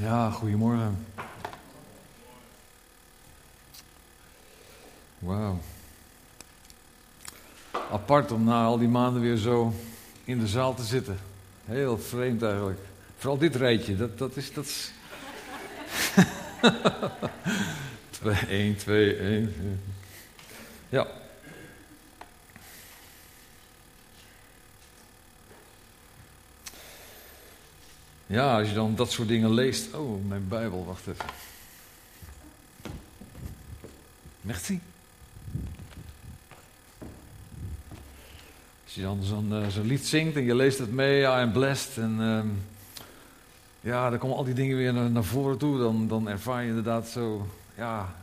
Ja, goedemorgen. Wauw. Apart om na al die maanden weer zo in de zaal te zitten. Heel vreemd eigenlijk. Vooral dit rijtje, dat, dat is. Dat is... 1, 2, 1. Ja. Ja, als je dan dat soort dingen leest. Oh, mijn Bijbel, wacht even. Merci. Als je dan zo'n zo'n lied zingt en je leest het mee, I am blessed. En uh, ja, dan komen al die dingen weer naar, naar voren toe. Dan, dan ervaar je inderdaad zo, ja,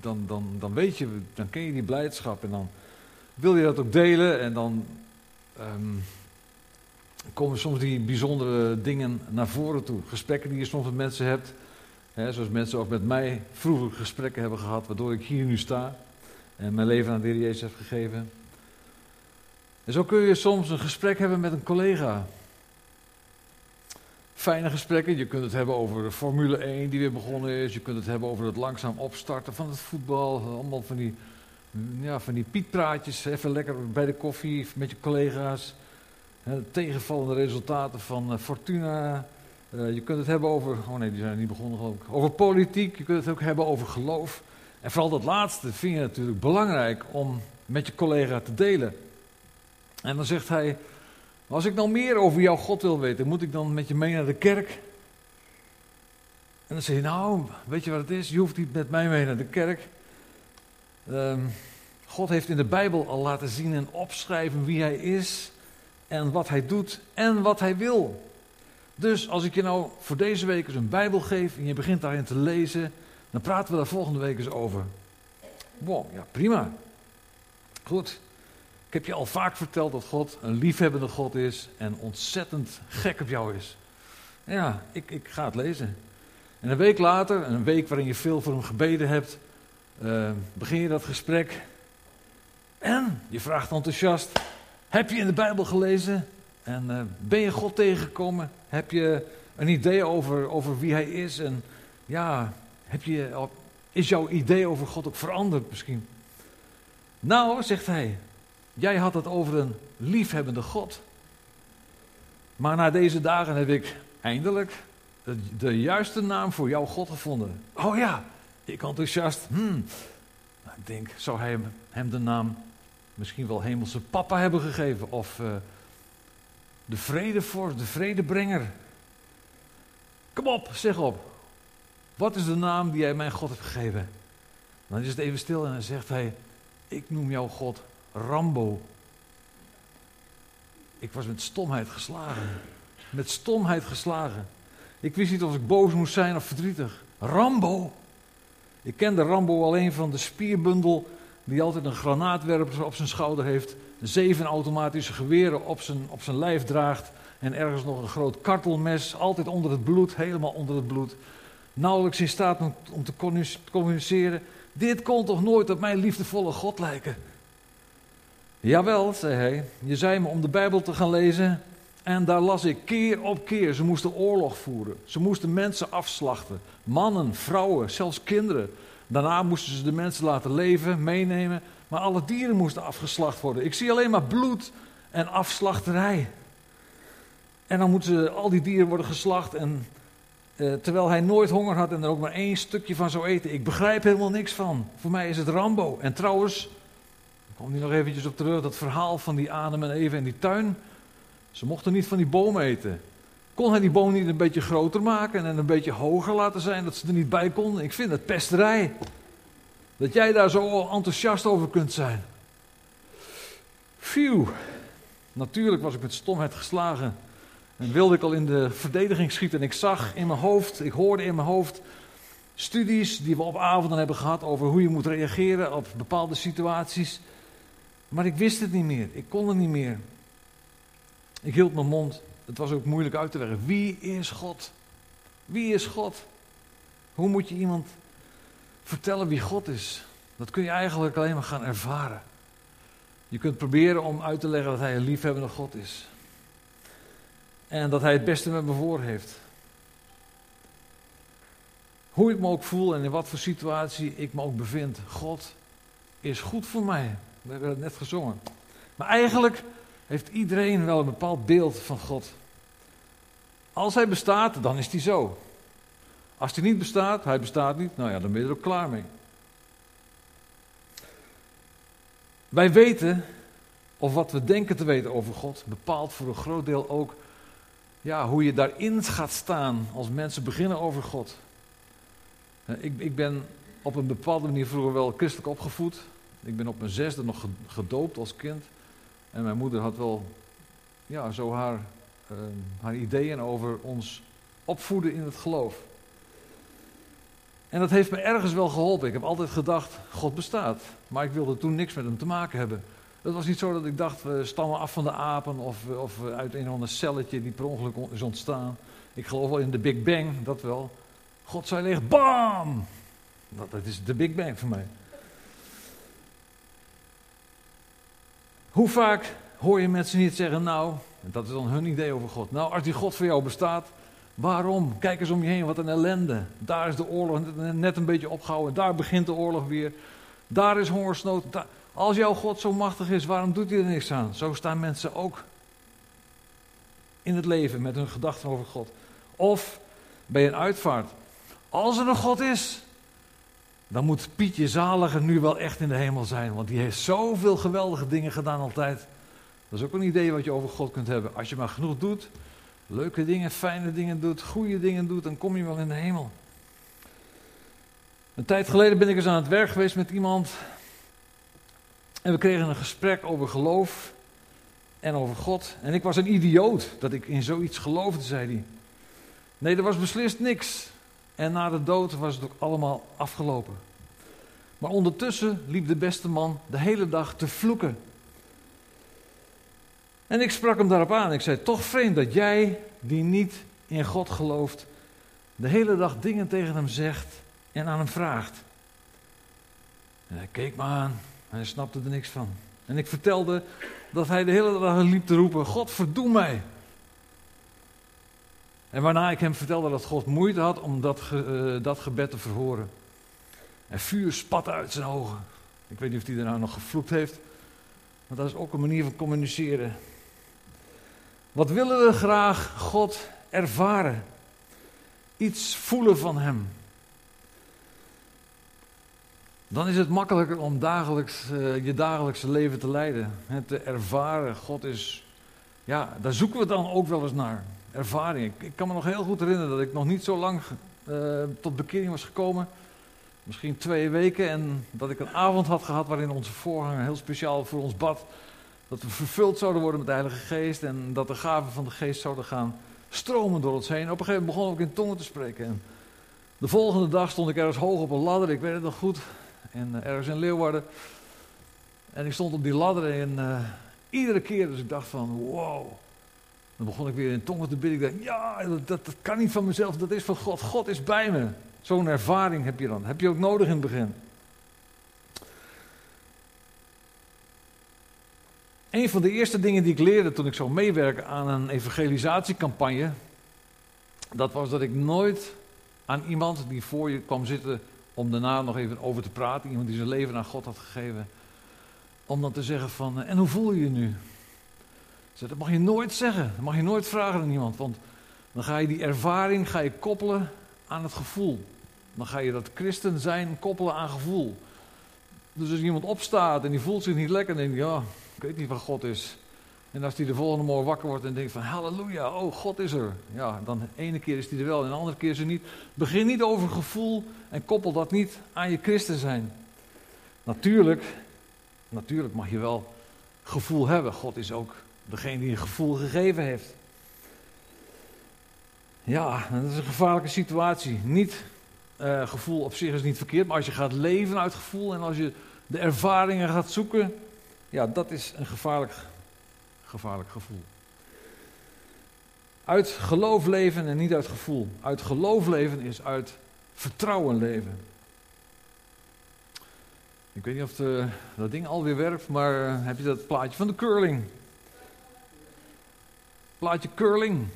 dan, dan, dan weet je, dan ken je die blijdschap. En dan wil je dat ook delen. En dan um, komen soms die bijzondere dingen naar voren toe. Gesprekken die je soms met mensen hebt. Hè, zoals mensen ook met mij vroeger gesprekken hebben gehad, waardoor ik hier nu sta. En mijn leven aan de Heer Jezus heb gegeven. En zo kun je soms een gesprek hebben met een collega. Fijne gesprekken. Je kunt het hebben over de Formule 1 die weer begonnen is. Je kunt het hebben over het langzaam opstarten van het voetbal. Allemaal van die, ja, van die pietpraatjes. Even lekker bij de koffie met je collega's. Tegenvallende resultaten van uh, Fortuna. Uh, je kunt het hebben over. Oh nee, die zijn niet begonnen geloof. Over politiek. Je kunt het ook hebben over geloof. En vooral dat laatste vind je natuurlijk belangrijk om met je collega te delen. En dan zegt hij, als ik nou meer over jouw God wil weten, moet ik dan met je mee naar de kerk? En dan zeg je, nou, weet je wat het is? Je hoeft niet met mij mee naar de kerk. Um, God heeft in de Bijbel al laten zien en opschrijven wie hij is en wat hij doet en wat hij wil. Dus als ik je nou voor deze week eens een Bijbel geef en je begint daarin te lezen, dan praten we daar volgende week eens over. Wow, ja prima. Goed. Ik heb je al vaak verteld dat God een liefhebbende God is en ontzettend gek op jou is. Ja, ik, ik ga het lezen. En een week later, een week waarin je veel voor hem gebeden hebt, uh, begin je dat gesprek. En je vraagt enthousiast: Heb je in de Bijbel gelezen? En uh, ben je God tegengekomen? Heb je een idee over, over wie hij is? En ja, heb je, is jouw idee over God ook veranderd misschien? Nou, zegt hij, Jij had het over een liefhebbende God. Maar na deze dagen heb ik eindelijk de, de juiste naam voor jouw God gevonden. Oh ja, ik enthousiast. Hmm. Nou, ik denk, zou hij hem, de naam misschien wel hemelse papa hebben gegeven? Of uh, de vredevorst, de vredebrenger? Kom op, zeg op. Wat is de naam die jij mijn God hebt gegeven? Dan is het even stil en dan zegt hij: Ik noem jouw God Rambo. Ik was met stomheid geslagen. Met stomheid geslagen. Ik wist niet of ik boos moest zijn of verdrietig. Rambo. Ik kende Rambo alleen van de spierbundel die altijd een granaatwerper op zijn schouder heeft, zeven automatische geweren op zijn, op zijn lijf draagt en ergens nog een groot kartelmes, altijd onder het bloed, helemaal onder het bloed. Nauwelijks in staat om, om te communiceren. Dit kon toch nooit op mijn liefdevolle God lijken? Jawel, zei hij, je zei me om de Bijbel te gaan lezen en daar las ik keer op keer. Ze moesten oorlog voeren. Ze moesten mensen afslachten. Mannen, vrouwen, zelfs kinderen. Daarna moesten ze de mensen laten leven, meenemen. Maar alle dieren moesten afgeslacht worden. Ik zie alleen maar bloed en afslachterij. En dan moeten al die dieren worden geslacht. En eh, terwijl hij nooit honger had en er ook maar één stukje van zou eten. Ik begrijp helemaal niks van. Voor mij is het Rambo. En trouwens, kom hier nog eventjes op terug, dat verhaal van die Adam en Eva in die tuin. Ze mochten niet van die boom eten. Kon hij die boom niet een beetje groter maken en een beetje hoger laten zijn, dat ze er niet bij konden? Ik vind het pesterij. Dat jij daar zo enthousiast over kunt zijn. Phew. Natuurlijk was ik met stomheid geslagen. En wilde ik al in de verdediging schieten. En ik zag in mijn hoofd, ik hoorde in mijn hoofd studies die we op avonden hebben gehad over hoe je moet reageren op bepaalde situaties. Maar ik wist het niet meer. Ik kon het niet meer. Ik hield mijn mond. Het was ook moeilijk uit te leggen. Wie is God? Wie is God? Hoe moet je iemand vertellen wie God is? Dat kun je eigenlijk alleen maar gaan ervaren. Je kunt proberen om uit te leggen dat hij een liefhebbende God is. En dat hij het beste met me voor heeft. Hoe ik me ook voel en in wat voor situatie ik me ook bevind. God is goed voor mij. We hebben het net gezongen. Maar eigenlijk heeft iedereen wel een bepaald beeld van God. Als hij bestaat, dan is hij zo. Als hij niet bestaat, hij bestaat niet, nou ja, dan ben je er ook klaar mee. Wij weten, of wat we denken te weten over God, bepaalt voor een groot deel ook ja, hoe je daarin gaat staan als mensen beginnen over God. Ik, ik ben op een bepaalde manier vroeger wel christelijk opgevoed. Ik ben op mijn zesde nog gedoopt als kind. En mijn moeder had wel ja, zo haar, uh, haar ideeën over ons opvoeden in het geloof. En dat heeft me ergens wel geholpen. Ik heb altijd gedacht, God bestaat. Maar ik wilde toen niks met hem te maken hebben. Het was niet zo dat ik dacht, we stammen af van de apen of, of uit een of ander celletje die per ongeluk is ontstaan. Ik geloof wel in de Big Bang, dat wel. God zei ligt, bam! Dat is de Big Bang voor mij. Hoe vaak hoor je mensen niet zeggen, nou, dat is dan hun idee over God. Nou, als die God voor jou bestaat, waarom? Kijk eens om je heen, wat een ellende. Daar is de oorlog net een beetje opgehouden, daar begint de oorlog weer. Daar is hongersnood. Als jouw God zo machtig is, waarom doet hij er niks aan? Zo staan mensen ook in het leven met hun gedachten over God. Of bij een uitvaart. Als er een God is, dan moet Pietje Zaliger nu wel echt in de hemel zijn. Want die heeft zoveel geweldige dingen gedaan altijd. Dat is ook een idee wat je over God kunt hebben. Als je maar genoeg doet, leuke dingen, fijne dingen doet, goede dingen doet, dan kom je wel in de hemel. Een tijd geleden ben ik eens aan het werk geweest met iemand. En we kregen een gesprek over geloof en over God. En ik was een idioot dat ik in zoiets geloofde, zei hij. Nee, er was beslist niks. En na de dood was het ook allemaal afgelopen. Maar ondertussen liep de beste man de hele dag te vloeken. En ik sprak hem daarop aan. Ik zei: Toch vreemd dat jij, die niet in God gelooft, de hele dag dingen tegen hem zegt en aan hem vraagt. En hij keek me aan en hij snapte er niks van. En ik vertelde dat hij de hele dag liep te roepen: God, verdoe mij. En waarna ik hem vertelde dat God moeite had om dat, uh, dat gebed te verhoren. En vuur spat uit zijn ogen. Ik weet niet of hij daarna nog gevloekt heeft. Maar dat is ook een manier van communiceren. Wat willen we graag God ervaren? Iets voelen van Hem. Dan is het makkelijker om dagelijks, uh, je dagelijkse leven te leiden. Het te ervaren. God is. Ja, daar zoeken we dan ook wel eens naar ervaring. Ik, kan me nog heel goed herinneren dat ik nog niet zo lang uh, tot bekering was gekomen. Misschien twee weken. En dat ik een avond had gehad waarin onze voorganger heel speciaal voor ons bad. Dat we vervuld zouden worden met de Heilige Geest. En dat de gaven van de Geest zouden gaan stromen door ons heen. Op een gegeven moment begon ik in tongen te spreken. En de volgende dag stond ik ergens hoog op een ladder. Ik weet het nog goed. En uh, ergens in Leeuwarden. En ik stond op die ladder en uh, iedere keer dus ik dacht van wow. Dan begon ik weer in tongen te bidden. Ik dacht, ja, dat, dat, kan niet van mezelf, dat is van God. God is bij me. Zo'n ervaring heb je dan. Heb je ook nodig in het begin. Een van de eerste dingen die ik leerde toen ik zou meewerken aan een evangelisatiecampagne, dat was dat ik nooit aan iemand die voor je kwam zitten om daarna nog even over te praten, iemand die zijn leven aan God had gegeven, om dan te zeggen van, en hoe voel je je nu? Dat mag je nooit zeggen. Dat mag je nooit vragen aan iemand. Want dan ga je die ervaring ga je koppelen aan het gevoel. Dan ga je dat christen zijn koppelen aan gevoel. Dus als iemand opstaat en die voelt zich niet lekker, dan denk je, ja, ik weet niet wat God is. En als hij de volgende morgen wakker wordt en denkt van, halleluja, oh, God is er. Ja, dan de ene keer is hij er wel en de andere keer is hij niet. Begin niet over gevoel en koppel dat niet aan je christen zijn. Natuurlijk, natuurlijk mag je wel gevoel hebben. God is ook Degene die een gevoel gegeven heeft. Ja, dat is een gevaarlijke situatie. Niet, uh, gevoel op zich is niet verkeerd, maar als je gaat leven uit gevoel en als je de ervaringen gaat zoeken, ja, dat is een gevaarlijk, gevaarlijk gevoel. Uit geloof leven en niet uit gevoel. Uit geloof leven is uit vertrouwen leven. Ik weet niet of dat ding alweer werkt, maar eh, heb je dat plaatje van de curling? Plaatje curling.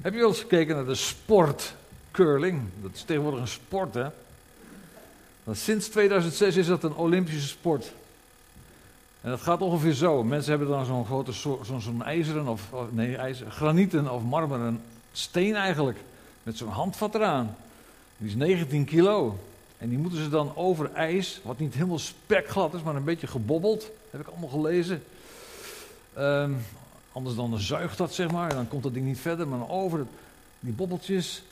Heb je wel eens gekeken naar de sport curling. Dat is tegenwoordig een sport, hè. sinds 2006 is dat een Olympische sport. En dat gaat ongeveer zo. Mensen hebben dan zo'n grote zo'n zo'n ijzeren of, nee, ijzer, granieten of marmeren steen eigenlijk. Met zo'n handvat eraan. Die is 19 kilo. En die moeten ze dan over ijs, wat niet helemaal spekglad is, maar een beetje gebobbeld. Heb ik allemaal gelezen. Um, anders dan zuigt dat, zeg maar. En dan komt dat ding niet verder, maar over die bobbeltjes.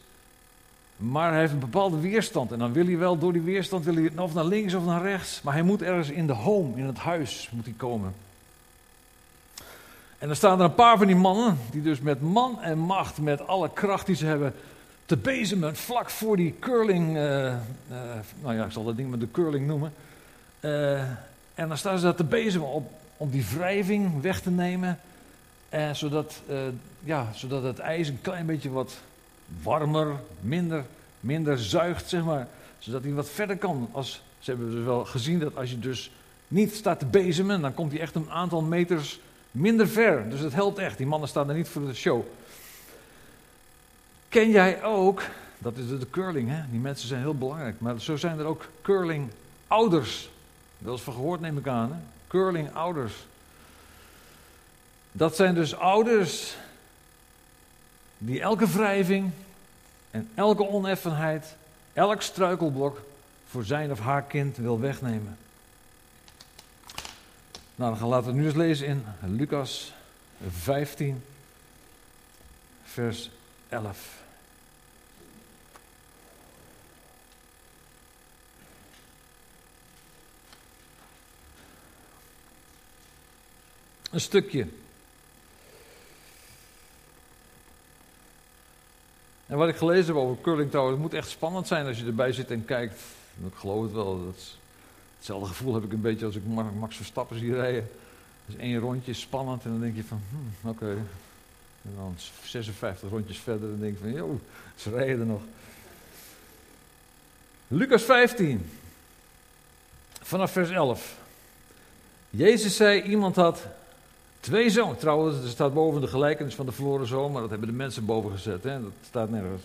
Maar hij heeft een bepaalde weerstand. En dan wil hij wel door die weerstand, wil hij of naar links of naar rechts. Maar hij moet ergens in de home, in het huis, moet hij komen. En dan staan er een paar van die mannen, die dus met man en macht, met alle kracht die ze hebben, te bezemen vlak voor die curling, uh, uh, nou ja, ik zal dat ding met de curling noemen. Uh, en dan staan ze daar te bezemen op, om die wrijving weg te nemen. Zodat, ja, zodat het ijs een klein beetje wat warmer, minder, minder zuigt, zeg maar. Zodat hij wat verder kan. Als, ze hebben dus wel gezien dat als je dus niet staat te bezemen, dan komt hij echt een aantal meters minder ver. Dus het helpt echt. Die mannen staan er niet voor de show. Ken jij ook, dat is de curling, hè? die mensen zijn heel belangrijk, maar zo zijn er ook curling ouders. Dat is van gehoord, neem ik aan. Hè? Curling ouders. Dat zijn dus ouders die elke wrijving en elke oneffenheid, elk struikelblok voor zijn of haar kind wil wegnemen. Nou, dan gaan laten we nu eens lezen in Lucas 15, vers 11. Een stukje. En wat ik gelezen heb over Curling Tower, het moet echt spannend zijn als je erbij zit en kijkt. Ik geloof het wel. Dat hetzelfde gevoel heb ik een beetje als ik Max Verstappen zie rijden. Dus één rondje is spannend en dan denk je van, hm, oké. En dan 56 rondjes verder en denk je van, joh, ze rijden er nog. Lucas 15, vanaf vers 11. Jezus zei, iemand had Twee zoons. Trouwens, er staat boven de gelijkenis van de verloren zoon, maar dat hebben de mensen boven gezet. Hè? Dat staat nergens.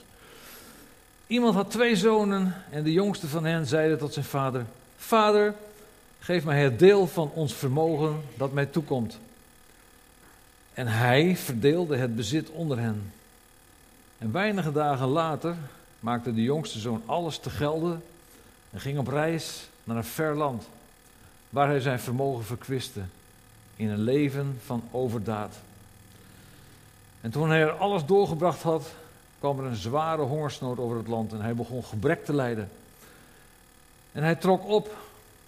Iemand had twee zonen en de jongste van hen zeide tot zijn vader: Vader, geef mij het deel van ons vermogen dat mij toekomt. En hij verdeelde het bezit onder hen. En weinige dagen later maakte de jongste zoon alles te gelden en ging op reis naar een ver land, waar hij zijn vermogen verkwiste in een leven van overdaad. En toen hij er alles doorgebracht had, kwam er een zware hongersnood over het land en hij begon gebrek te lijden. En hij trok op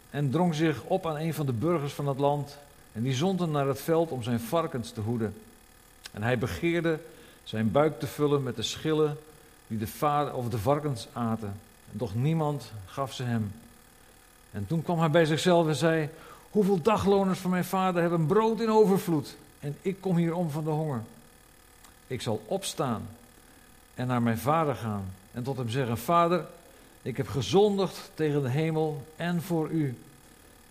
en drong zich op aan een van de burgers van het land en die zond hem naar het veld om zijn varkens te hoeden. En hij begeerde zijn buik te vullen met de schillen die de, vader, of de varkens aten. En doch niemand gaf ze hem. En toen kwam hij bij zichzelf en zei: Hoeveel dagloners van mijn vader hebben brood in overvloed en ik kom hier om van de honger. Ik zal opstaan en naar mijn vader gaan en tot hem zeggen: Vader, ik heb gezondigd tegen de hemel en voor u.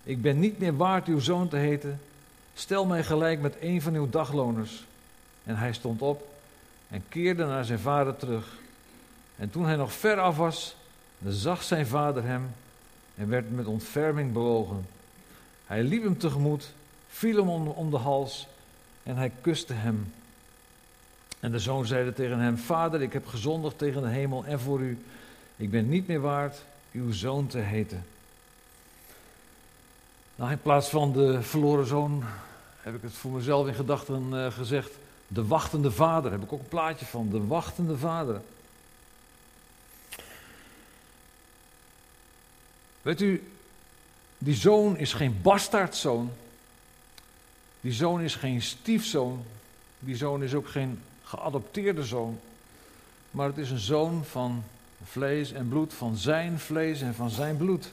Ik ben niet meer waard uw zoon te heten. Stel mij gelijk met een van uw dagloners. En hij stond op en keerde naar zijn vader terug. En toen hij nog ver af was, zag zijn vader hem en werd met ontferming bewogen. Hij liep hem tegemoet, viel hem om, de hals en hij kuste hem. En de zoon zeide tegen hem: Vader, ik heb gezondigd tegen de hemel en voor u. Ik ben niet meer waard uw zoon te heten. Nou, in plaats van de verloren zoon heb ik het voor mezelf in gedachten uh, gezegd. De wachtende vader, heb ik ook een plaatje van. De wachtende vader. Weet u, die zoon is geen bastaardzoon. Die zoon is geen stiefzoon. Die zoon is ook geen geadopteerde zoon. Maar het is een zoon van vlees en bloed, van zijn vlees en van zijn bloed.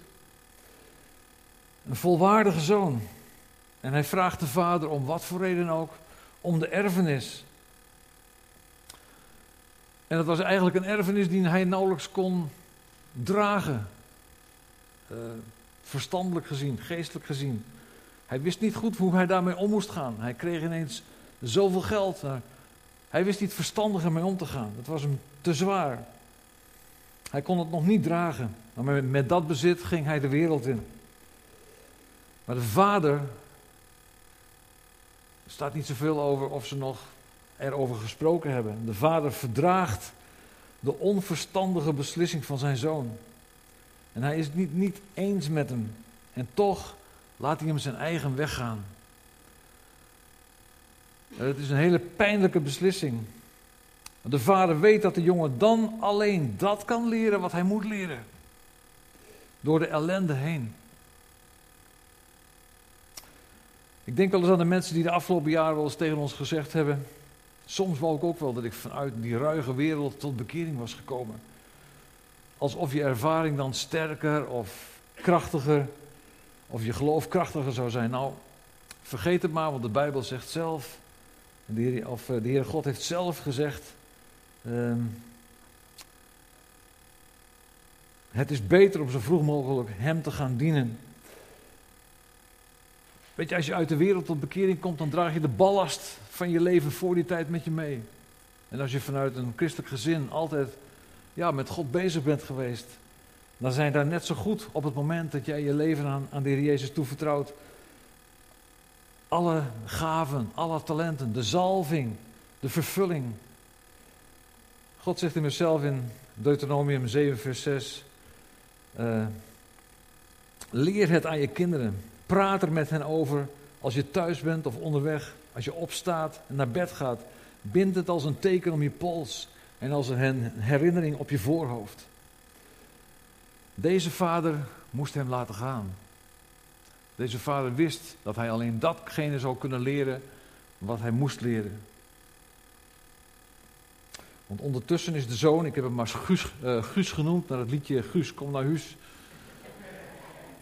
Een volwaardige zoon. En hij vraagt de vader om wat voor reden ook, om de erfenis. En dat was eigenlijk een erfenis die hij nauwelijks kon dragen. Uh, verstandelijk gezien, geestelijk gezien. Hij wist niet goed hoe hij daarmee om moest gaan. Hij kreeg ineens zoveel geld. Hij wist niet verstandig ermee om te gaan. Het was hem te zwaar. Hij kon het nog niet dragen, maar met dat bezit ging hij de wereld in. Maar de vader, er staat niet zoveel over of ze nog erover gesproken hebben. De vader verdraagt de onverstandige beslissing van zijn zoon. En hij is het niet, niet eens met hem. En toch laat hij hem zijn eigen weg gaan. Het is een hele pijnlijke beslissing. De vader weet dat de jongen dan alleen dat kan leren wat hij moet leren. Door de ellende heen. Ik denk wel eens aan de mensen die de afgelopen jaren wel eens tegen ons gezegd hebben. Soms wou ik ook wel dat ik vanuit die ruige wereld tot bekering was gekomen. Alsof je ervaring dan sterker of krachtiger, of je geloof krachtiger zou zijn. Nou, vergeet het maar, want de Bijbel zegt zelf, de Heer, of eh, de Heer God heeft zelf gezegd, ehm, het is beter om zo vroeg mogelijk Hem te gaan dienen. Weet je, als je uit de wereld tot bekering komt, dan draag je de ballast van je leven voor die tijd met je mee. En als je vanuit een christelijk gezin altijd ja, met God bezig bent geweest, dan zijn daar net zo goed op het moment dat jij je leven aan, aan de Heer Jezus toevertrouwt. Alle gaven, alle talenten, de zalving, de vervulling. God zegt in zichzelf in Deuteronomium 7, vers 6. Uh, leer het aan je kinderen. Praat er met hen over als je thuis bent of onderweg. Als je opstaat en naar bed gaat. Bind het als een teken om je pols en als een herinnering op je voorhoofd. Deze vader moest hem laten gaan. Deze vader wist dat hij alleen datgene zou kunnen leren wat hij moest leren. Want ondertussen is de zoon, ik heb hem maar Guus, uh, Guus genoemd, naar het liedje Guus, kom naar huis.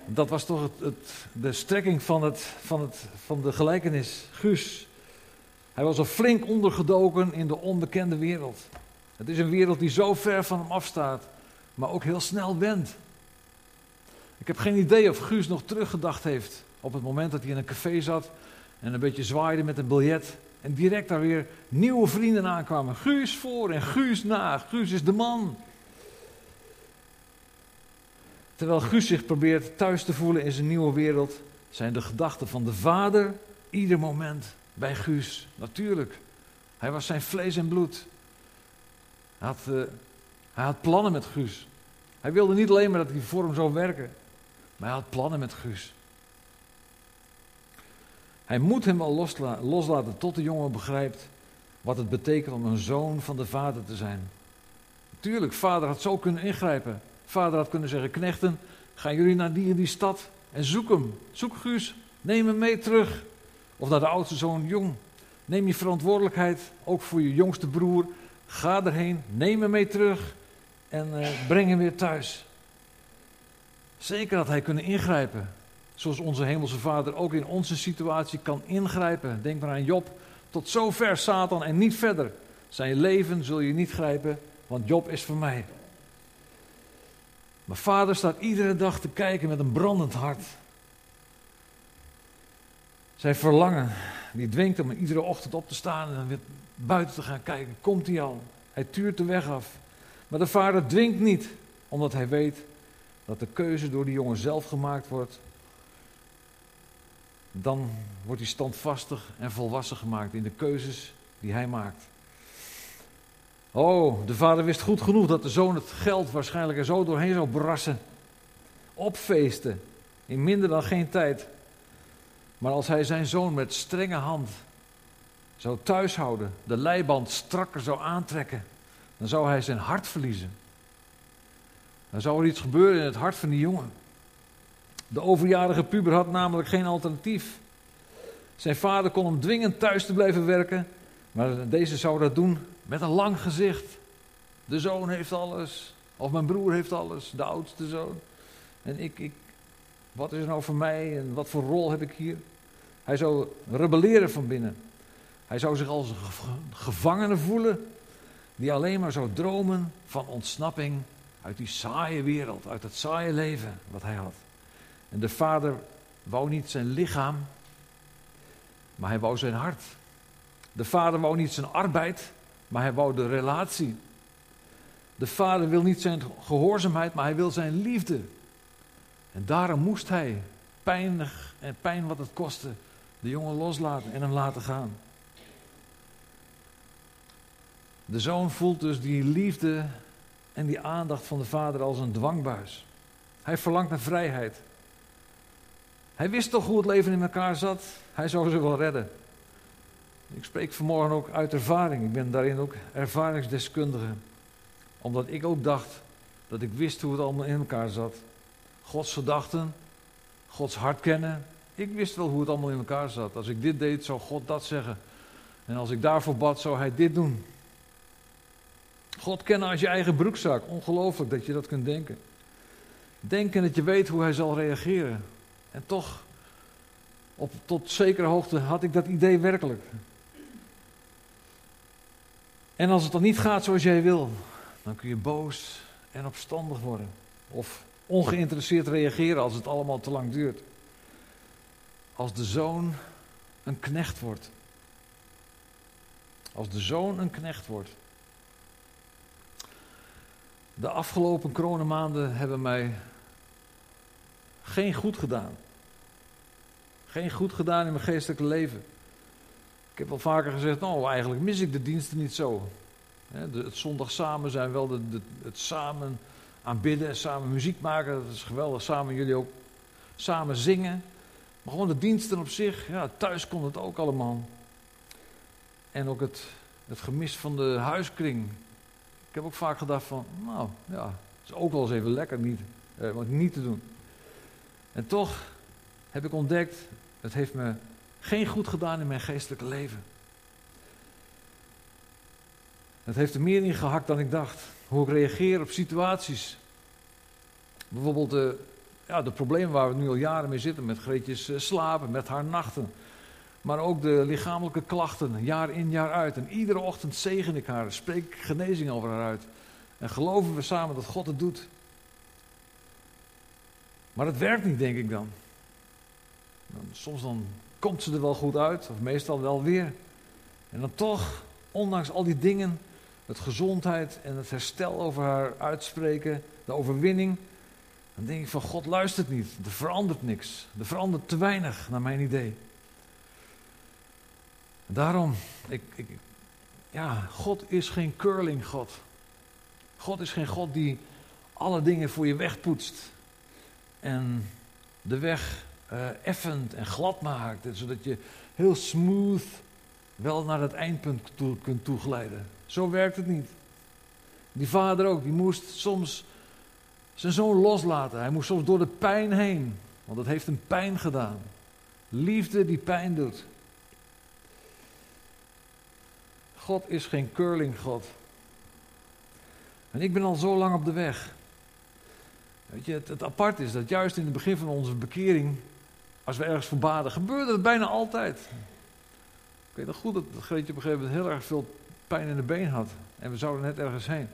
Dat was toch het, de strekking van, het, van, van de gelijkenis. Guus, hij was al flink ondergedoken in de onbekende wereld. Het is een wereld die zo ver van hem afstaat, maar ook heel snel wendt. Ik heb geen idee of Guus nog teruggedacht heeft op het moment dat hij in een café zat en een beetje zwaaide met een biljet. En direct daar weer nieuwe vrienden aankwamen. Guus voor en Guus na. Guus is de man. Terwijl Guus zich probeert thuis te voelen in zijn nieuwe wereld, zijn de gedachten van de vader ieder moment bij Guus. Natuurlijk. Hij was zijn vlees en bloed. Hij had, hij had plannen met Guus. Hij wilde niet alleen maar dat hij voor hem zou werken, maar hij had plannen met Guus. Hij moet hem wel losla loslaten tot de jongen begrijpt wat het betekent om een zoon van de vader te zijn. Tuurlijk, vader had zo kunnen ingrijpen. Vader had kunnen zeggen: Knechten, gaan jullie naar die en die stad en zoek hem. Zoek Guus, neem hem mee terug. Of naar de oudste zoon, jong. Neem je verantwoordelijkheid, ook voor je jongste broer. Ga erheen, neem hem mee terug en uh, breng hem weer thuis. Zeker had hij kunnen ingrijpen. Zoals onze hemelse vader ook in onze situatie kan ingrijpen. Denk maar aan Job. Tot zover Satan en niet verder. Zijn leven zul je niet grijpen, want Job is voor mij. Maar vader staat iedere dag te kijken met een brandend hart. Zijn verlangen, die dwingt hem iedere ochtend op te staan en weer buiten te gaan kijken. Komt hij al? Hij tuurt de weg af. Maar de vader dwingt niet, omdat hij weet dat de keuze door die jongen zelf gemaakt wordt. Dan wordt hij standvastig en volwassen gemaakt in de keuzes die hij maakt. Oh, de vader wist goed genoeg dat de zoon het geld waarschijnlijk er zo doorheen zou brassen. Opfeesten. In minder dan geen tijd. Maar als hij zijn zoon met strenge hand zou thuishouden, de leiband strakker zou aantrekken, dan zou hij zijn hart verliezen. Dan zou er iets gebeuren in het hart van die jongen. De overjarige puber had namelijk geen alternatief. Zijn vader kon hem dwingen thuis te blijven werken, maar deze zou dat doen met een lang gezicht. De zoon heeft alles. Of mijn broer heeft alles, de oudste zoon. En ik, ik, wat is er nou voor mij en wat voor rol heb ik hier? Hij zou rebelleren van binnen. Hij zou zich als een gevangene voelen die alleen maar zou dromen van ontsnapping uit die saaie wereld, uit het saaie leven wat hij had. En de vader wou niet zijn lichaam, maar hij wou zijn hart. De vader wou niet zijn arbeid, maar hij wou de relatie. De vader wil niet zijn gehoorzaamheid, maar hij wil zijn liefde. En daarom moest hij, pijnig en pijn wat het kostte, de jongen loslaten en hem laten gaan. De zoon voelt dus die liefde en die aandacht van de vader als een dwangbuis. Hij verlangt naar vrijheid. Hij wist toch hoe het leven in elkaar zat. Hij zou ze wel redden. Ik spreek vanmorgen ook uit ervaring. Ik ben daarin ook ervaringsdeskundige. Omdat ik ook dacht dat ik wist hoe het allemaal in elkaar zat. Gods gedachten, Gods hart kennen. Ik wist wel hoe het allemaal in elkaar zat. Als ik dit deed, zou God dat zeggen. En als ik daarvoor bad, zou hij dit doen. God kennen als je eigen broekzak. Ongelooflijk dat je dat kunt denken. Denken dat je weet hoe hij zal reageren. En toch, op, tot zekere hoogte had ik dat idee werkelijk. En als het dan niet gaat zoals jij wil, dan kun je boos en opstandig worden. Of ongeïnteresseerd reageren als het allemaal te lang duurt. Als de zoon een knecht wordt. Als de zoon een knecht wordt. De afgelopen coronamaanden hebben mij geen goed gedaan. Geen goed gedaan in mijn geestelijke leven. Ik heb wel vaker gezegd, nou eigenlijk mis ik de diensten niet zo. het zondag samen zijn wel de, het samen aanbidden en samen muziek maken, dat is geweldig. Samen jullie ook samen zingen. Maar gewoon de diensten op zich, ja, thuis kon het ook allemaal. En ook het, het gemis van de huiskring. Ik heb ook vaak gedacht van, nou ja, het is ook wel eens even lekker niet, eh, wat niet te doen. En toch heb ik ontdekt, het heeft me geen goed gedaan in mijn geestelijke leven. Het heeft er meer in gehakt dan ik dacht. Hoe ik reageer op situaties. Bijvoorbeeld de, ja, de problemen waar we nu al jaren mee zitten. Met Greetjes eh, slapen, met haar nachten. Maar ook de lichamelijke klachten, jaar in jaar uit. En iedere ochtend zegen ik haar, spreek genezing over haar uit. En geloven we samen dat God het doet. Maar het werkt niet, denk ik dan. Soms dan komt ze er wel goed uit, of meestal wel weer. En dan toch, ondanks al die dingen, het gezondheid en het herstel over haar uitspreken, de overwinning, dan denk ik van God luistert niet, er verandert niks, er verandert te weinig naar mijn idee. Daarom, ik, ik, ja, God is geen curling God. God is geen God die alle dingen voor je wegpoetst en de weg uh, effend en glad maakt, zodat je heel smooth wel naar het eindpunt toe, kunt toeglijden. Zo werkt het niet. Die vader ook, die moest soms zijn zoon loslaten. Hij moest soms door de pijn heen, want het heeft hem pijn gedaan. Liefde die pijn doet. God is geen curling God. En ik ben al zo lang op de weg. Weet je, het, apart is dat juist in het begin van onze bekering, als we ergens voor baden, gebeurde het bijna altijd. Ik weet nog goed dat Greetje op een gegeven moment heel erg veel pijn in de been had. En we zouden net ergens heen.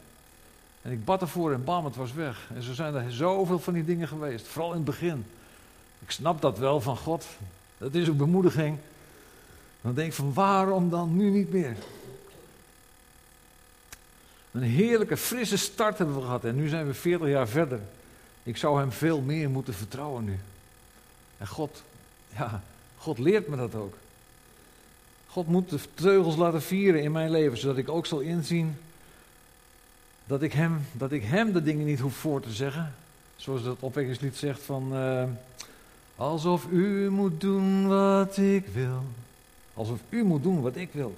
En ik bad ervoor en bam, het was weg. En zo zijn er zoveel van die dingen geweest. Vooral in het begin. Ik snap dat wel van God. Dat is een bemoediging. Dan denk ik van waarom dan nu niet meer? Een heerlijke, frisse start hebben we gehad. En nu zijn we 40 jaar verder. Ik zou hem veel meer moeten vertrouwen nu. En God, ja, God leert me dat ook. God moet de teugels laten vieren in mijn leven, zodat ik ook zal inzien dat ik hem, dat ik hem de dingen niet hoef voor te zeggen. Zoals dat opwekkingslied zegt van, uh, alsof u moet doen wat ik wil. Alsof u moet doen wat ik wil.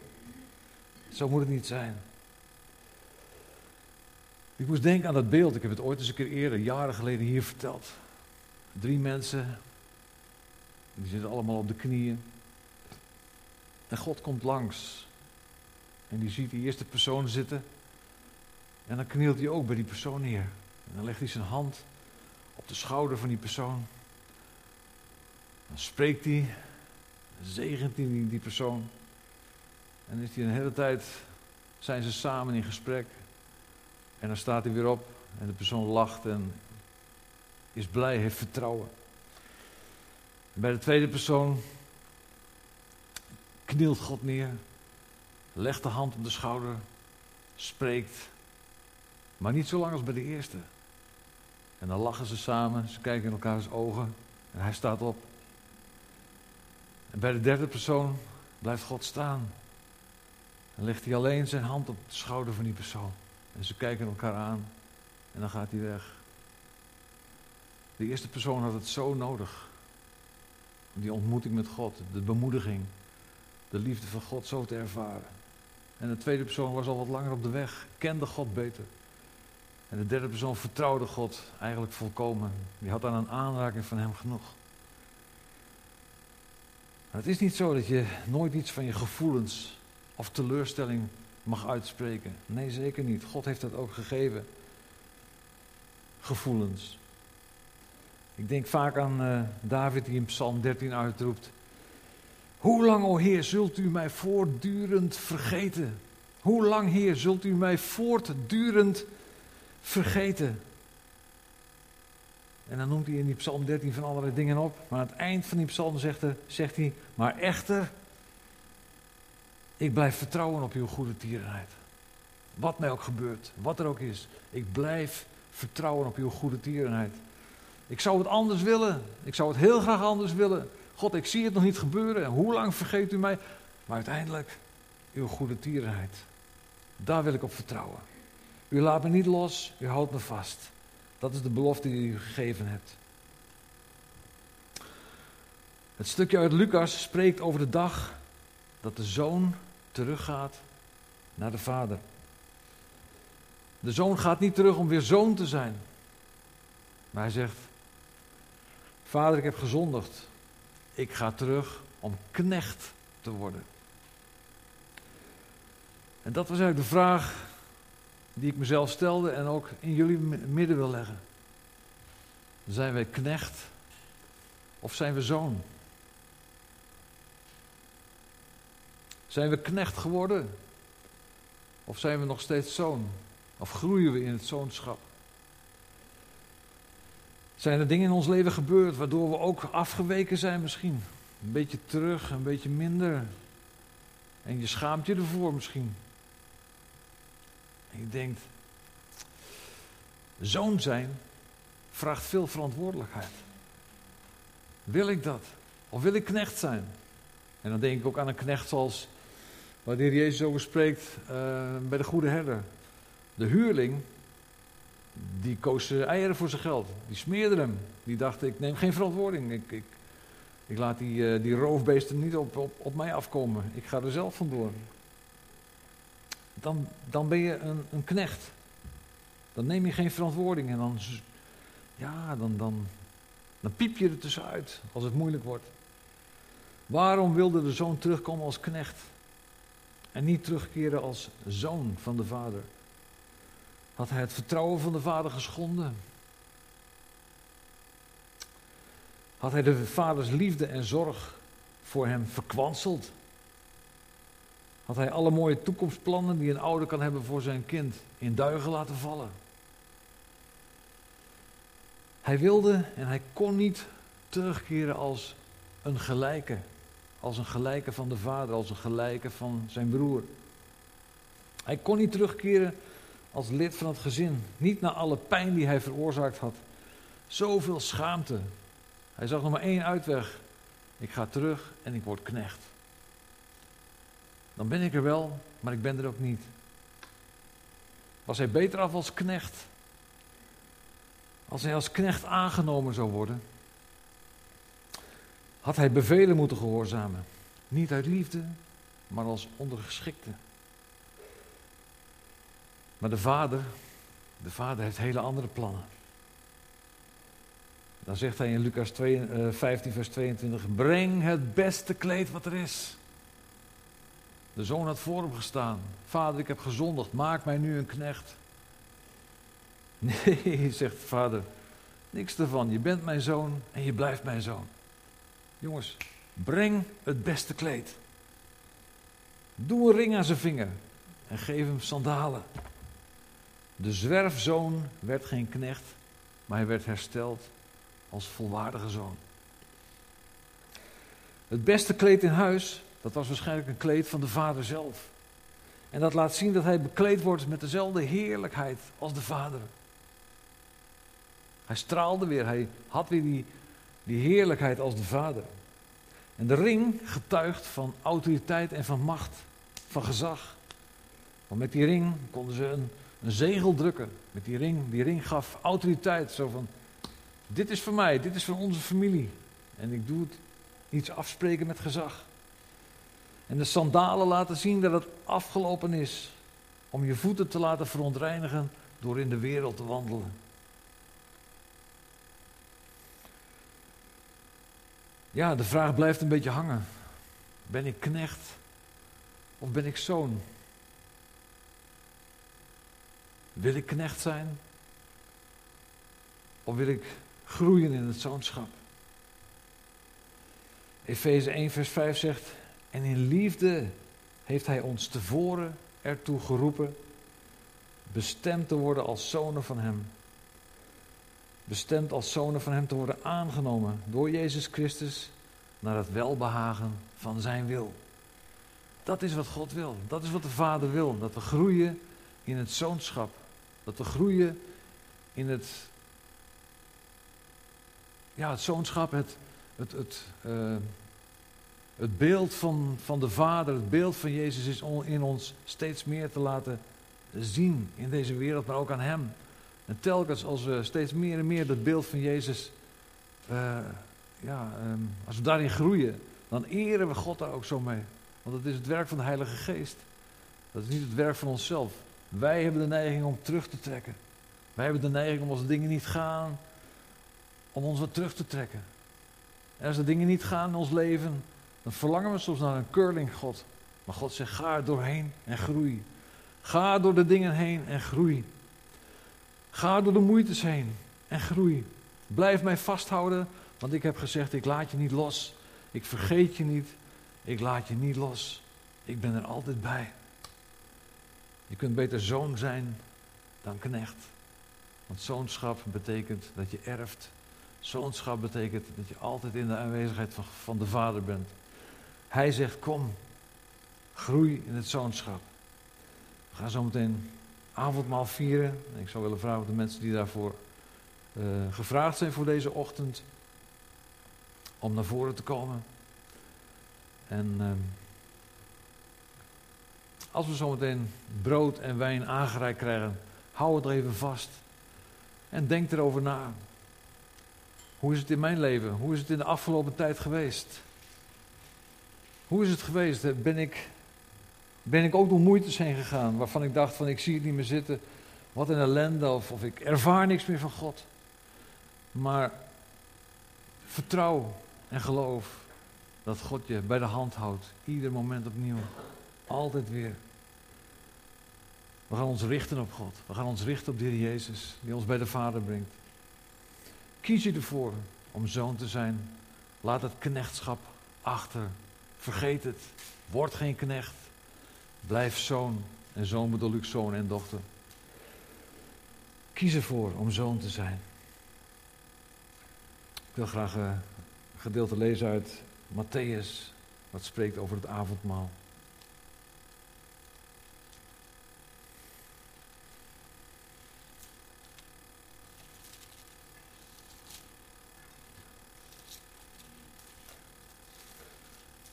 Zo moet het niet zijn. Ik moest denken aan dat beeld. Ik heb het ooit eens een keer eerder, jaren geleden, hier verteld. Drie mensen. Die zitten allemaal op de knieën. En God komt langs. En die ziet die eerste persoon zitten. En dan knielt hij ook bij die persoon neer. En dan legt hij zijn hand op de schouder van die persoon. Dan spreekt hij. Dan zegent hij die, persoon. En is hij een hele tijd, zijn ze samen in gesprek. En dan staat hij weer op en de persoon lacht en is blij, heeft vertrouwen. En bij de tweede persoon knielt God neer, legt de hand op de schouder, spreekt Maar niet zo lang als bij de eerste. En dan lachen ze samen, ze kijken in elkaars ogen en hij staat op. En bij de derde persoon blijft God staan. Dan legt hij alleen zijn hand op de schouder van die persoon. En ze kijken elkaar aan en dan gaat hij weg. De eerste persoon had het zo nodig. Die ontmoeting met God, de bemoediging, de liefde van God zo te ervaren. En de tweede persoon was al wat langer op de weg, kende God beter. En de derde persoon vertrouwde God eigenlijk volkomen. Die had aan een aanraking van hem genoeg. Het is niet zo dat je nooit iets van je gevoelens of teleurstelling mag uitspreken. Nee, zeker niet. God heeft dat ook gegeven. Gevoelens. Ik denk vaak aan uh, David die in Psalm 13 uitroept. Hoe lang, o Heer, zult u mij voortdurend vergeten? Hoe lang, Heer, zult u mij voortdurend vergeten? En dan noemt hij in die psalm 13 van allerlei dingen op. Maar aan het eind van die psalm zegt, hij, zegt hij, maar echter, ik blijf vertrouwen op uw goede tierenheid. Wat mij ook gebeurt, wat er ook is. Ik blijf vertrouwen op uw goede tierenheid. Ik zou het anders willen. Ik zou het heel graag anders willen. God, ik zie het nog niet gebeuren. En hoe lang vergeet u mij? Maar uiteindelijk, uw goede tierenheid. Daar wil ik op vertrouwen. U laat me niet los, u houdt me vast. Dat is de belofte die u gegeven hebt. Het stukje uit Lucas spreekt over de dag dat de zoon teruggaat naar de vader. De zoon gaat niet terug om weer zoon te zijn. Maar hij zegt: Vader, ik heb gezondigd. Ik ga terug om knecht te worden. En dat was eigenlijk de vraag die ik mezelf stelde en ook in jullie midden wil leggen. Zijn wij knecht of zijn we zoon? Zijn we knecht geworden? Of zijn we nog steeds zoon? Of groeien we in het zoonschap? Zijn er dingen in ons leven gebeurd waardoor we ook afgeweken zijn misschien? Een beetje terug, een beetje minder. En je schaamt je ervoor misschien. En je denkt, zoon zijn vraagt veel verantwoordelijkheid. Wil ik dat? Of wil ik knecht zijn? En dan denk ik ook aan een knecht zoals waar de Jezus over spreekt uh, bij de goede herder. De huurling, die koos eieren voor zijn geld. Die smeerde hem. Die dacht, ik neem geen verantwoording. Ik, ik, ik laat die, uh, die roofbeesten niet op, op, op mij afkomen. Ik ga er zelf vandoor. Dan, dan ben je een, een knecht. Dan neem je geen verantwoording en dan, ja, dan, dan, dan piep je er tussenuit als het moeilijk wordt. Waarom wilde de zoon terugkomen als knecht? En niet terugkeren als zoon van de vader? Had hij het vertrouwen van de vader geschonden? Had hij de vaders liefde en zorg voor hem verkwanseld? Had hij alle mooie toekomstplannen die een ouder kan hebben voor zijn kind in duigen laten vallen? Hij wilde en hij kon niet terugkeren als een gelijke. Als een gelijke van de vader, als een gelijke van zijn broer. Hij kon niet terugkeren als lid van het gezin. Niet na alle pijn die hij veroorzaakt had. Zoveel schaamte. Hij zag nog maar één uitweg. Ik ga terug en ik word knecht. Dan ben ik er wel, maar ik ben er ook niet. Was hij beter af als knecht? Als hij als knecht aangenomen zou worden, had hij bevelen moeten gehoorzamen. Niet uit liefde, maar als ondergeschikte. Maar de vader, de vader heeft hele andere plannen. Dan zegt hij in Lucas 2, 15, vers 22: Breng het beste kleed wat er is. De zoon had voor hem gestaan. Vader, ik heb gezondigd, maak mij nu een knecht. Nee, zegt de vader, niks ervan. Je bent mijn zoon en je blijft mijn zoon. Jongens, breng het beste kleed. Doe een ring aan zijn vinger en geef hem sandalen. De zwerfzoon werd geen knecht, maar hij werd hersteld als volwaardige zoon. Het beste kleed in huis, dat was waarschijnlijk een kleed van de vader zelf. En dat laat zien dat hij bekleed wordt met dezelfde heerlijkheid als de Vader. Hij straalde weer, hij had weer die, die heerlijkheid als de Vader. En de ring getuigt van autoriteit en van macht, van gezag. Want met die ring konden ze een, een zegel drukken. Met die ring, die ring gaf autoriteit. Zo van, dit is voor mij, dit is voor onze familie. En ik doe het iets afspreken met gezag. En de sandalen laten zien dat het afgelopen is om je voeten te laten verontreinigen door in de wereld te wandelen. Ja, de vraag blijft een beetje hangen. Ben ik knecht of ben ik zoon? Wil ik knecht zijn? Of wil ik groeien in het zoonschap? Efeze 1, vers 5 zegt: En in liefde heeft Hij ons tevoren ertoe geroepen, bestemd te worden als zonen van Hem. Bestemd als zonen van Hem te worden aangenomen door Jezus Christus naar het welbehagen van Zijn wil. Dat is wat God wil. Dat is wat de Vader wil. Dat we groeien in het zoonschap. Dat we groeien in het, ja, het zoonschap, het, het, het, uh, het beeld van, van de Vader, het beeld van Jezus is in ons steeds meer te laten zien in deze wereld, maar ook aan Hem. En telkens als we steeds meer en meer dat beeld van Jezus, uh, ja, um, als we daarin groeien, dan eren we God daar ook zo mee. Want het is het werk van de Heilige Geest. Dat is niet het werk van onszelf. Wij hebben de neiging om terug te trekken. Wij hebben de neiging om als de dingen niet gaan, om ons wat terug te trekken. En als de dingen niet gaan in ons leven, dan verlangen we soms naar een curling God. Maar God zegt, ga er doorheen en groei. Ga door de dingen heen en groei. Ga door de moeites heen en groei. Blijf mij vasthouden, want ik heb gezegd, ik laat je niet los. Ik vergeet je niet. Ik laat je niet los. Ik ben er altijd bij. Je kunt beter zoon zijn dan knecht. Want zoonschap betekent dat je erft. Zoonschap betekent dat je altijd in de aanwezigheid van, de Vader bent. Hij zegt: Kom, groei in het zoonschap. We gaan zo meteen avondmaal vieren. Ik zou willen vragen of de mensen die daarvoor uh, gevraagd zijn voor deze ochtend. om naar voren te komen. En. Uh, als we zometeen brood en wijn aangereikt krijgen, hou het er even vast. En denk erover na. Hoe is het in mijn leven? Hoe is het in de afgelopen tijd geweest? Hoe is het geweest? Ben ik, ben ik ook door moeites heen gegaan waarvan ik dacht van ik zie het niet meer zitten. Wat een ellende of, of ik ervaar niks meer van God. Maar vertrouw en geloof dat God je bij de hand houdt. Ieder moment opnieuw. Altijd weer. We gaan ons richten op God. We gaan ons richten op de Jezus, die ons bij de Vader brengt. Kies je ervoor om zoon te zijn. Laat het knechtschap achter. Vergeet het. Word geen knecht. Blijf zoon. En zoon bedoel ik zoon en dochter. Kies ervoor om zoon te zijn. Ik wil graag een gedeelte lezen uit Matthäus, wat spreekt over het avondmaal.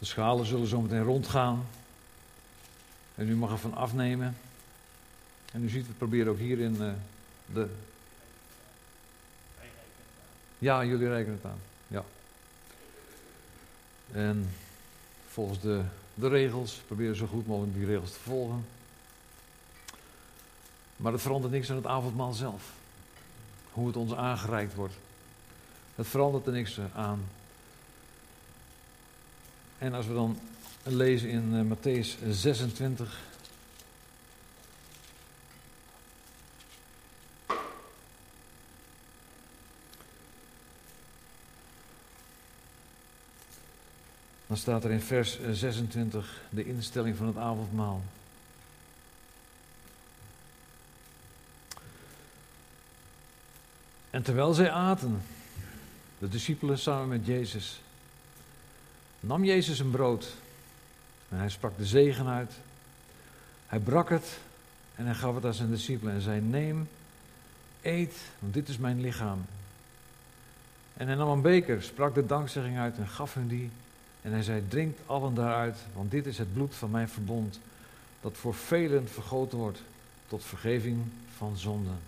De schalen zullen zo meteen rondgaan. En u mag ervan afnemen. En u ziet, we proberen ook hier in uh, de. Ja, jullie rekenen het aan. Ja. En volgens de, de regels proberen zo goed mogelijk die regels te volgen. Maar het verandert niks aan het avondmaal zelf. Hoe het ons aangereikt wordt. Het verandert er niks aan. En als we dan lezen in uh, Matthäus 26. Dan staat er in vers 26 de instelling van het avondmaal. En terwijl zij aten, de discipelen samen met Jezus, nam Jezus een brood en hij sprak de zegen uit. Hij brak het en hij gaf het aan zijn discipelen en zei: Neem, eet, want dit is mijn lichaam. En hij nam een beker, sprak de dankzegging uit en gaf hun die. En hij zei: Drinkt allen daaruit, want dit is het bloed van mijn verbond, dat voor velen vergoten wordt tot vergeving van zonden.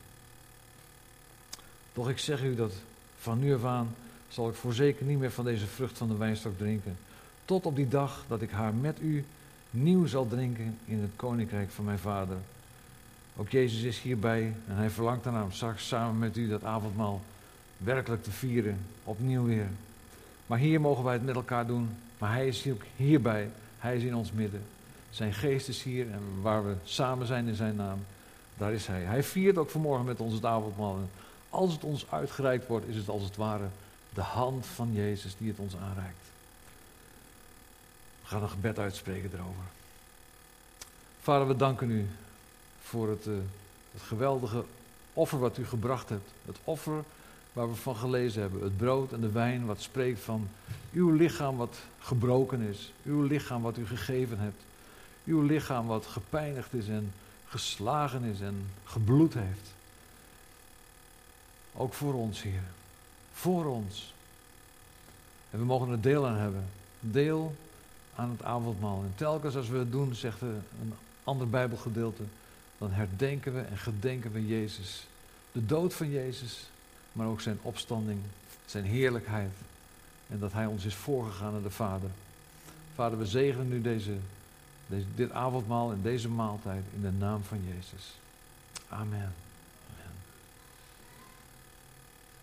Doch ik zeg u dat van nu af aan zal ik voorzeker niet meer van deze vrucht van de wijnstok drinken, tot op die dag dat ik haar met u nieuw zal drinken in het koninkrijk van mijn vader. Ook Jezus is hierbij en hij verlangt ernaar om straks samen met u dat avondmaal werkelijk te vieren, opnieuw weer. Maar hier mogen wij het met elkaar doen, maar hij is ook hierbij, hij is in ons midden. Zijn geest is hier en waar we samen zijn in zijn naam, daar is hij. Hij viert ook vanmorgen met ons het avondmaal. En als het ons uitgereikt wordt, is het als het ware de hand van Jezus die het ons aanreikt. Gaan een gebed uitspreken erover. Vader, we danken u voor het, uh, het geweldige offer wat u gebracht hebt. Het offer waar we van gelezen hebben. Het brood en de wijn wat spreekt van uw lichaam wat gebroken is. Uw lichaam wat u gegeven hebt. Uw lichaam wat gepijnigd is en geslagen is en gebloed heeft. Ook voor ons, Heer. Voor ons. En we mogen er deel aan hebben. Deel aan het avondmaal. En telkens als we het doen, zegt een ander Bijbelgedeelte, dan herdenken we en gedenken we Jezus. De dood van Jezus, maar ook zijn opstanding, zijn heerlijkheid. En dat Hij ons is voorgegaan naar de Vader. Vader, we zegenen nu deze, deze, dit avondmaal en deze maaltijd in de naam van Jezus. Amen.